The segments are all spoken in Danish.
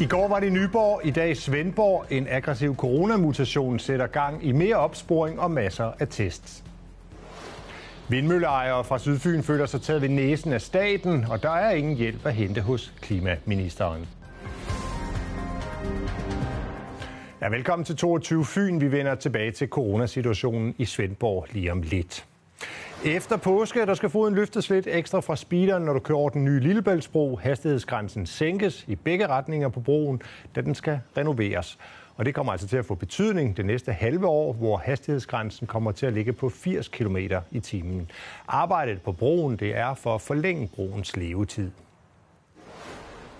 I går var det Nyborg, i dag Svendborg. En aggressiv coronamutation sætter gang i mere opsporing og masser af tests. Vindmølleejere fra Sydfyn føler sig taget ved næsen af staten, og der er ingen hjælp at hente hos klimaministeren. Ja, velkommen til 22 Fyn. Vi vender tilbage til coronasituationen i Svendborg lige om lidt. Efter påske, der skal foden løftes lidt ekstra fra speederen, når du kører over den nye Lillebæltsbro. Hastighedsgrænsen sænkes i begge retninger på broen, da den skal renoveres. Og det kommer altså til at få betydning det næste halve år, hvor hastighedsgrænsen kommer til at ligge på 80 km i timen. Arbejdet på broen det er for at forlænge broens levetid.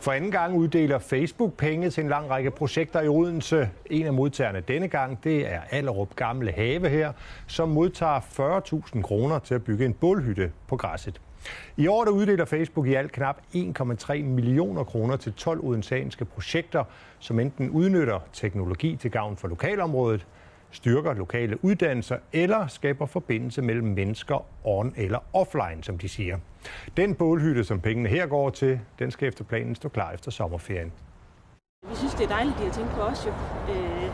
For anden gang uddeler Facebook penge til en lang række projekter i Odense. En af modtagerne denne gang, det er Allerup Gamle Have her, som modtager 40.000 kroner til at bygge en bålhytte på græsset. I år der uddeler Facebook i alt knap 1,3 millioner kroner til 12 odenseanske projekter, som enten udnytter teknologi til gavn for lokalområdet, styrker lokale uddannelser eller skaber forbindelse mellem mennesker on eller offline, som de siger. Den bålhytte, som pengene her går til, den skal efter planen stå klar efter sommerferien. Vi synes, det er dejligt, de har tænkt på os jo. Øh,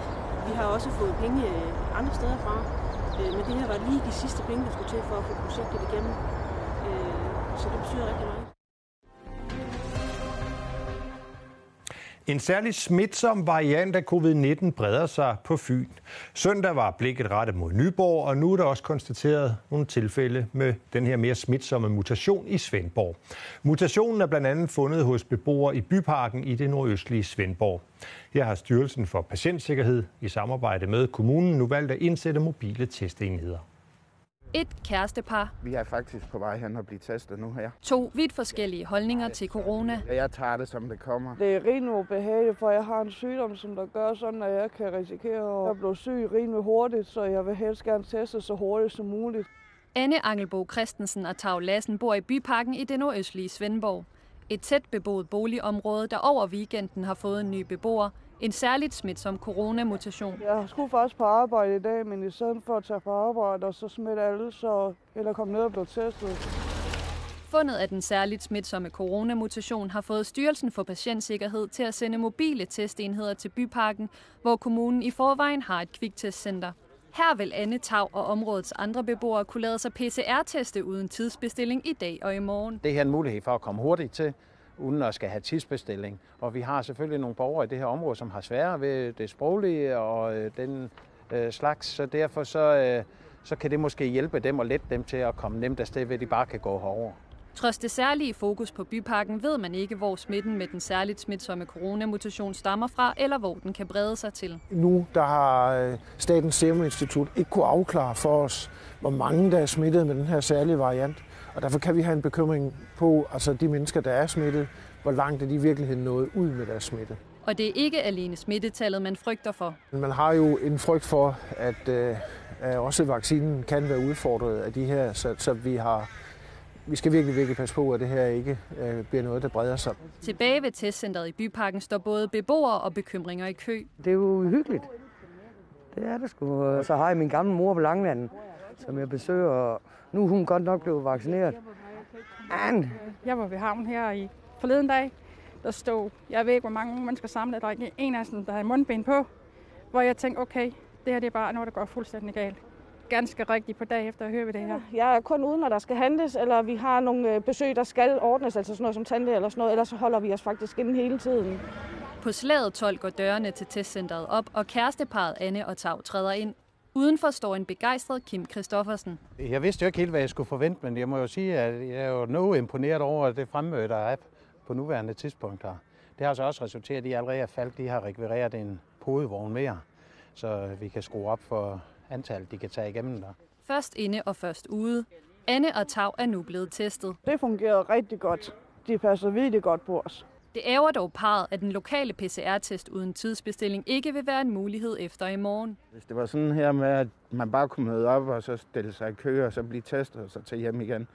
vi har også fået penge øh, andre steder fra, øh, men det her var lige de sidste penge, der skulle til for at få projektet igennem. Øh, så det betyder rigtig meget. En særlig smitsom variant af covid-19 breder sig på Fyn. Søndag var blikket rettet mod Nyborg, og nu er der også konstateret nogle tilfælde med den her mere smitsomme mutation i Svendborg. Mutationen er blandt andet fundet hos beboere i byparken i det nordøstlige Svendborg. Her har Styrelsen for Patientsikkerhed i samarbejde med kommunen nu valgt at indsætte mobile testenheder. Et kærestepar. Vi er faktisk på vej hen og blive testet nu her. To vidt forskellige holdninger til corona. Jeg tager det, som det kommer. Det er rimelig ubehageligt, for jeg har en sygdom, som der gør sådan, at jeg kan risikere at blive syg rimelig hurtigt, så jeg vil helst gerne teste så hurtigt som muligt. Anne Angelbo Christensen og Tav Lassen bor i byparken i det nordøstlige Svendborg. Et tæt beboet boligområde, der over weekenden har fået en ny beboer, en særligt smitsom coronamutation. Jeg skulle faktisk på arbejde i dag, men i stedet for at tage på arbejde og så smitte alle, så eller komme ned og blive testet. Fundet af den særligt smitsomme coronamutation har fået Styrelsen for Patientsikkerhed til at sende mobile testenheder til byparken, hvor kommunen i forvejen har et kviktestcenter. Her vil Anne Tav og områdets andre beboere kunne lade sig PCR-teste uden tidsbestilling i dag og i morgen. Det her er en mulighed for at komme hurtigt til, uden at skal have tidsbestilling. Og vi har selvfølgelig nogle borgere i det her område, som har svære ved det sproglige og øh, den øh, slags, så derfor så, øh, så kan det måske hjælpe dem og lette dem til at komme nemt afsted ved, de bare kan gå herover. Trods det særlige fokus på byparken ved man ikke, hvor smitten med den særligt smitsomme coronamutation stammer fra, eller hvor den kan brede sig til. Nu der har øh, Statens Serum Institut ikke kunne afklare for os, hvor mange der er smittet med den her særlige variant. Og derfor kan vi have en bekymring på, altså de mennesker, der er smittet, hvor langt er de i virkeligheden nået ud med deres smitte. Og det er ikke alene smittetallet, man frygter for. Man har jo en frygt for, at øh, også vaccinen kan være udfordret af de her, så, så vi har vi skal virkelig, virkelig passe på, at det her ikke øh, bliver noget, der breder sig. Tilbage ved testcenteret i Byparken står både beboere og bekymringer i kø. Det er jo hyggeligt. Det er det sgu. Så har jeg min gamle mor på Langlanden, som jeg besøger. Nu er hun godt nok blevet vaccineret. And. Jeg var ved havn her i forleden dag. Der stod, jeg ved ikke, hvor mange mennesker samlet. Der er en af dem, der havde mundbind på. Hvor jeg tænkte, okay, det her det er bare noget, der går fuldstændig galt ganske rigtigt på dag efter at høre det her. Jeg er kun ude, når der skal handles, eller vi har nogle øh, besøg, der skal ordnes, altså sådan noget som tante eller sådan noget, ellers så holder vi os faktisk inde hele tiden. På slaget 12 går dørene til testcenteret op, og kæresteparet Anne og Tav træder ind. Udenfor står en begejstret Kim Kristoffersen. Jeg vidste jo ikke helt, hvad jeg skulle forvente, men jeg må jo sige, at jeg er jo noget imponeret over det fremmøde, der er på nuværende tidspunkt her. Det har så også resulteret i, at allerede Falk de har rekvireret en podevogn mere, så vi kan skrue op for antal, de kan tage igennem der. Først inde og først ude. Anne og Tav er nu blevet testet. Det fungerer rigtig godt. De passer virkelig godt på os. Det ærger dog parret, at den lokale PCR-test uden tidsbestilling ikke vil være en mulighed efter i morgen. Hvis det var sådan her med, at man bare kunne møde op og så stille sig i kø og så blive testet og så tage hjem igen,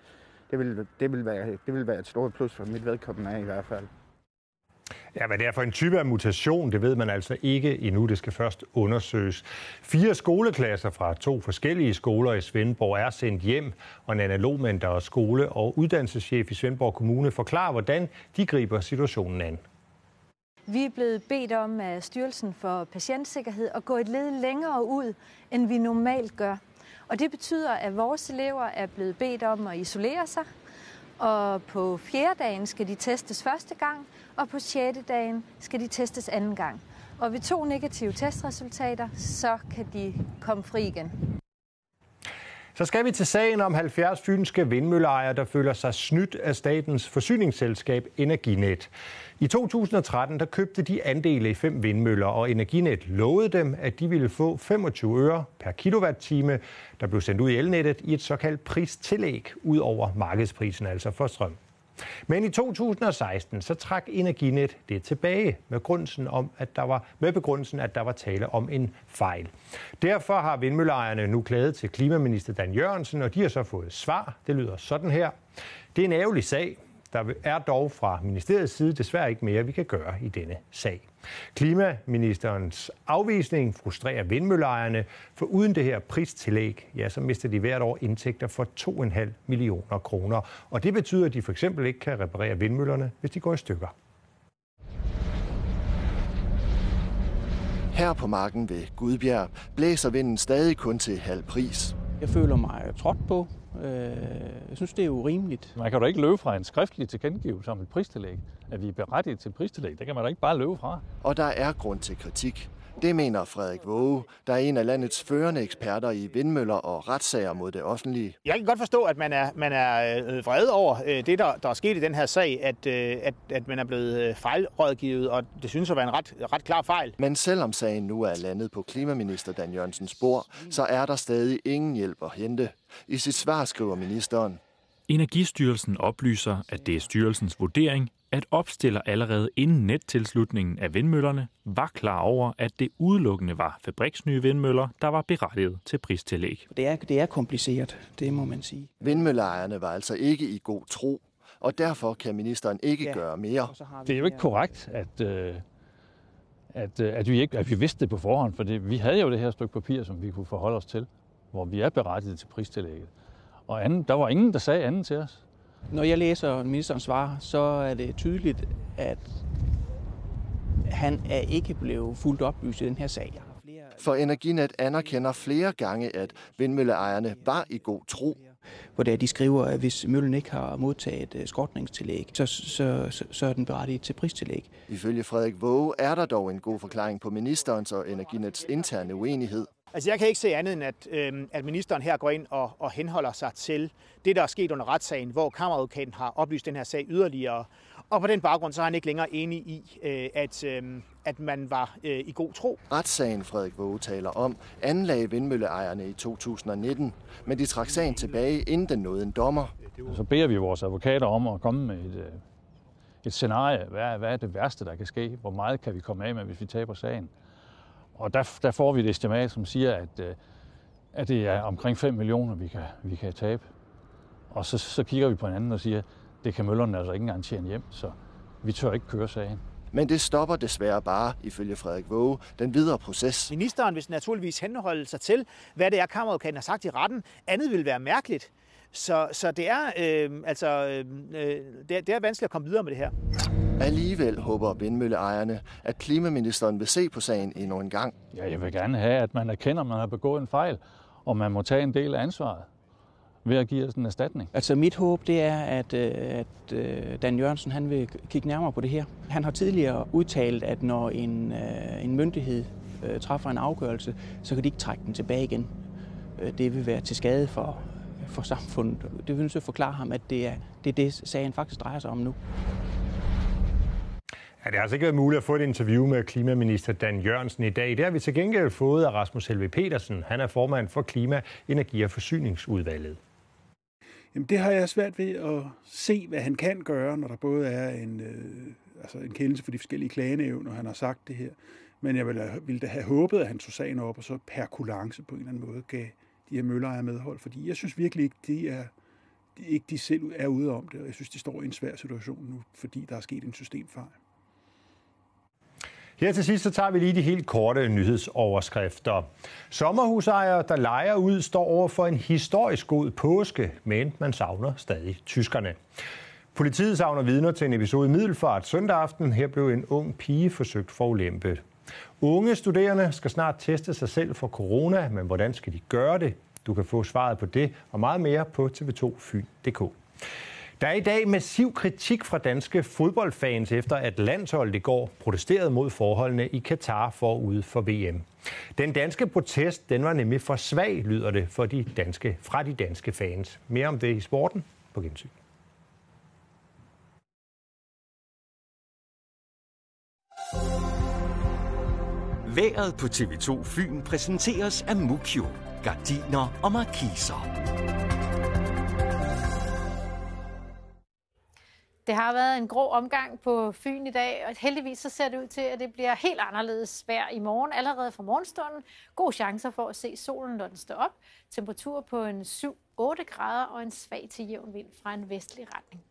det ville, det ville, være, det ville være et stort plus for mit vedkommende af i hvert fald. Ja, hvad det er for en type af mutation, det ved man altså ikke endnu. Det skal først undersøges. Fire skoleklasser fra to forskellige skoler i Svendborg er sendt hjem, og Nana Lohmann, der er skole- og uddannelseschef i Svendborg Kommune, forklarer, hvordan de griber situationen an. Vi er blevet bedt om af Styrelsen for Patientsikkerhed at gå et led længere ud, end vi normalt gør. Og det betyder, at vores elever er blevet bedt om at isolere sig, og på fjerde dagen skal de testes første gang, og på sjette dagen skal de testes anden gang. Og ved to negative testresultater, så kan de komme fri igen. Så skal vi til sagen om 70 fynske vindmølleejere, der føler sig snydt af statens forsyningsselskab Energinet. I 2013 der købte de andele i fem vindmøller, og Energinet lovede dem, at de ville få 25 øre per kilowatt-time, der blev sendt ud i elnettet i et såkaldt pristillæg ud over markedsprisen, altså for strøm. Men i 2016 så trak Energinet det tilbage med grunden om, at der var, med begrundelsen, at der var tale om en fejl. Derfor har vindmølleejerne nu klaget til klimaminister Dan Jørgensen, og de har så fået svar. Det lyder sådan her. Det er en ærgerlig sag. Der er dog fra ministeriets side desværre ikke mere, vi kan gøre i denne sag. Klimaministerens afvisning frustrerer vindmølleejerne, for uden det her pristillæg, ja, så mister de hvert år indtægter for 2,5 millioner kroner. Og det betyder, at de for eksempel ikke kan reparere vindmøllerne, hvis de går i stykker. Her på marken ved Gudbjerg blæser vinden stadig kun til halv pris. Jeg føler mig trådt på. Øh, jeg synes, det er urimeligt. Man kan da ikke løbe fra en skriftlig tilkendegivelse om et pristillæg. At vi er berettiget til pristillæg, det kan man da ikke bare løbe fra. Og der er grund til kritik. Det mener Frederik Våge, der er en af landets førende eksperter i vindmøller og retssager mod det offentlige. Jeg kan godt forstå, at man er, man er øh, vred over øh, det, der, der er sket i den her sag, at, øh, at, at man er blevet fejlrådgivet, og det synes at være en ret, ret klar fejl. Men selvom sagen nu er landet på klimaminister Dan Jørgensens spor, så er der stadig ingen hjælp at hente. I sit svar skriver ministeren, Energistyrelsen oplyser, at det er styrelsens vurdering, at opstiller allerede inden nettilslutningen af vindmøllerne var klar over, at det udelukkende var fabriksnye vindmøller, der var berettiget til pristillæg. Det er, det er kompliceret, det må man sige. Vindmølleejerne var altså ikke i god tro, og derfor kan ministeren ikke ja. gøre mere. Det er jo ikke korrekt, at, øh, at, øh, at, vi ikke, at vi vidste det på forhånd, for det, vi havde jo det her stykke papir, som vi kunne forholde os til, hvor vi er berettiget til pristillægget. Og anden, der var ingen, der sagde andet til os. Når jeg læser ministerens svar, så er det tydeligt, at han er ikke blevet fuldt oplyst i den her sag. For Energinet anerkender flere gange, at vindmølleejerne var i god tro. Hvor det er, de skriver, at hvis møllen ikke har modtaget øh, skortningstillæg, så, så, så, så er den berettiget til pristillæg. Ifølge Frederik Våge er der dog en god forklaring på ministerens og Energinets interne uenighed. Altså jeg kan ikke se andet end, at, øh, at ministeren her går ind og, og henholder sig til det, der er sket under retssagen, hvor kammeradvokaten har oplyst den her sag yderligere. Og på den baggrund så er han ikke længere enig i, øh, at, øh, at man var øh, i god tro. Retssagen, Frederik Våge taler om, anlagde vindmølleejerne i 2019, men de trak sagen tilbage, inden den nåede en dommer. Så beder vi vores advokater om at komme med et, øh, et scenarie. Hvad er, hvad er det værste, der kan ske? Hvor meget kan vi komme af med, hvis vi taber sagen? Og der, der får vi et estimat, som siger, at, øh, at det er omkring 5 millioner, vi kan, vi kan tabe. Og så, så kigger vi på hinanden og siger, det kan møllerne altså ikke engang tjene hjem, så vi tør ikke køre sagen. Men det stopper desværre bare, ifølge Frederik Våge, den videre proces. Ministeren vil naturligvis henholde sig til, hvad det er, kammeradvokaten har sagt i retten. Andet vil være mærkeligt. Så, så det, er, øh, altså, øh, det, er, det er vanskeligt at komme videre med det her. Alligevel håber vindmølleejerne, at klimaministeren vil se på sagen endnu en gang. Ja, jeg vil gerne have, at man erkender, at man har begået en fejl, og man må tage en del af ansvaret ved at give os en erstatning. Altså mit håb det er, at, øh, at øh, Dan Jørgensen han vil kigge nærmere på det her. Han har tidligere udtalt, at når en, øh, en myndighed træffer en afgørelse, så kan de ikke trække den tilbage igen. Det vil være til skade for, for samfundet. Det vil jeg forklare ham, at det er, det er det, sagen faktisk drejer sig om nu. Ja, det har altså ikke været muligt at få et interview med klimaminister Dan Jørgensen i dag. Det har vi til gengæld fået af Rasmus Helve Petersen. Han er formand for Klima-, Energi- og Forsyningsudvalget. Jamen, det har jeg svært ved at se, hvad han kan gøre, når der både er en, øh, altså en kendelse for de forskellige klagenævn, og han har sagt det her. Men jeg ville, ville da have håbet, at han tog sagen op, og så per kulance på en eller anden måde gav de her mølleejere medhold. Fordi jeg synes virkelig ikke, de er, de, ikke de selv er ude om det, og jeg synes, de står i en svær situation nu, fordi der er sket en systemfejl. Her til sidst så tager vi lige de helt korte nyhedsoverskrifter. Sommerhusejere, der leger ud, står over for en historisk god påske, men man savner stadig tyskerne. Politiet savner vidner til en episode i Middelfart søndag aften. Her blev en ung pige forsøgt forulæmpet. Unge studerende skal snart teste sig selv for corona, men hvordan skal de gøre det? Du kan få svaret på det og meget mere på tv2fyn.dk. Der er i dag massiv kritik fra danske fodboldfans efter at landsholdet i går protesterede mod forholdene i Katar forud for VM. Den danske protest den var nemlig for svag, lyder det for de danske, fra de danske fans. Mere om det i sporten på gensyn. Været på TV2 Fyn præsenteres af Mukio, gardiner og markiser. Det har været en grå omgang på Fyn i dag, og heldigvis så ser det ud til, at det bliver helt anderledes vejr i morgen, allerede fra morgenstunden. God chancer for at se solen, når den står op. Temperatur på en 7-8 grader og en svag til jævn vind fra en vestlig retning.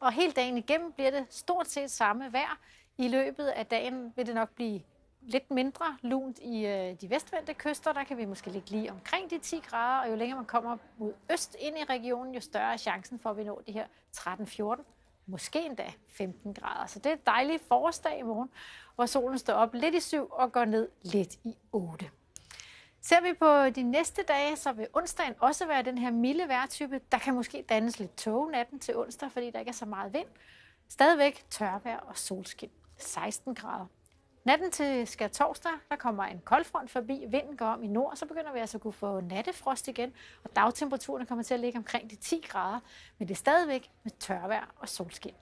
Og hele dagen igennem bliver det stort set samme vejr. I løbet af dagen vil det nok blive lidt mindre lunt i øh, de vestvendte kyster. Der kan vi måske ligge lige omkring de 10 grader, og jo længere man kommer mod øst ind i regionen, jo større er chancen for, at vi når de her 13-14 måske endda 15 grader. Så det er et dejligt forårsdag i morgen, hvor solen står op lidt i syv og går ned lidt i 8. Ser vi på de næste dage, så vil onsdagen også være den her milde vejrtype. Der kan måske dannes lidt tåge natten til onsdag, fordi der ikke er så meget vind. Stadigvæk tørvejr og solskin. 16 grader. Natten til skær torsdag, der kommer en koldfront forbi, vinden går om i nord, så begynder vi altså at kunne få nattefrost igen, og dagtemperaturen kommer til at ligge omkring de 10 grader, men det er stadigvæk med tørvejr og solskin.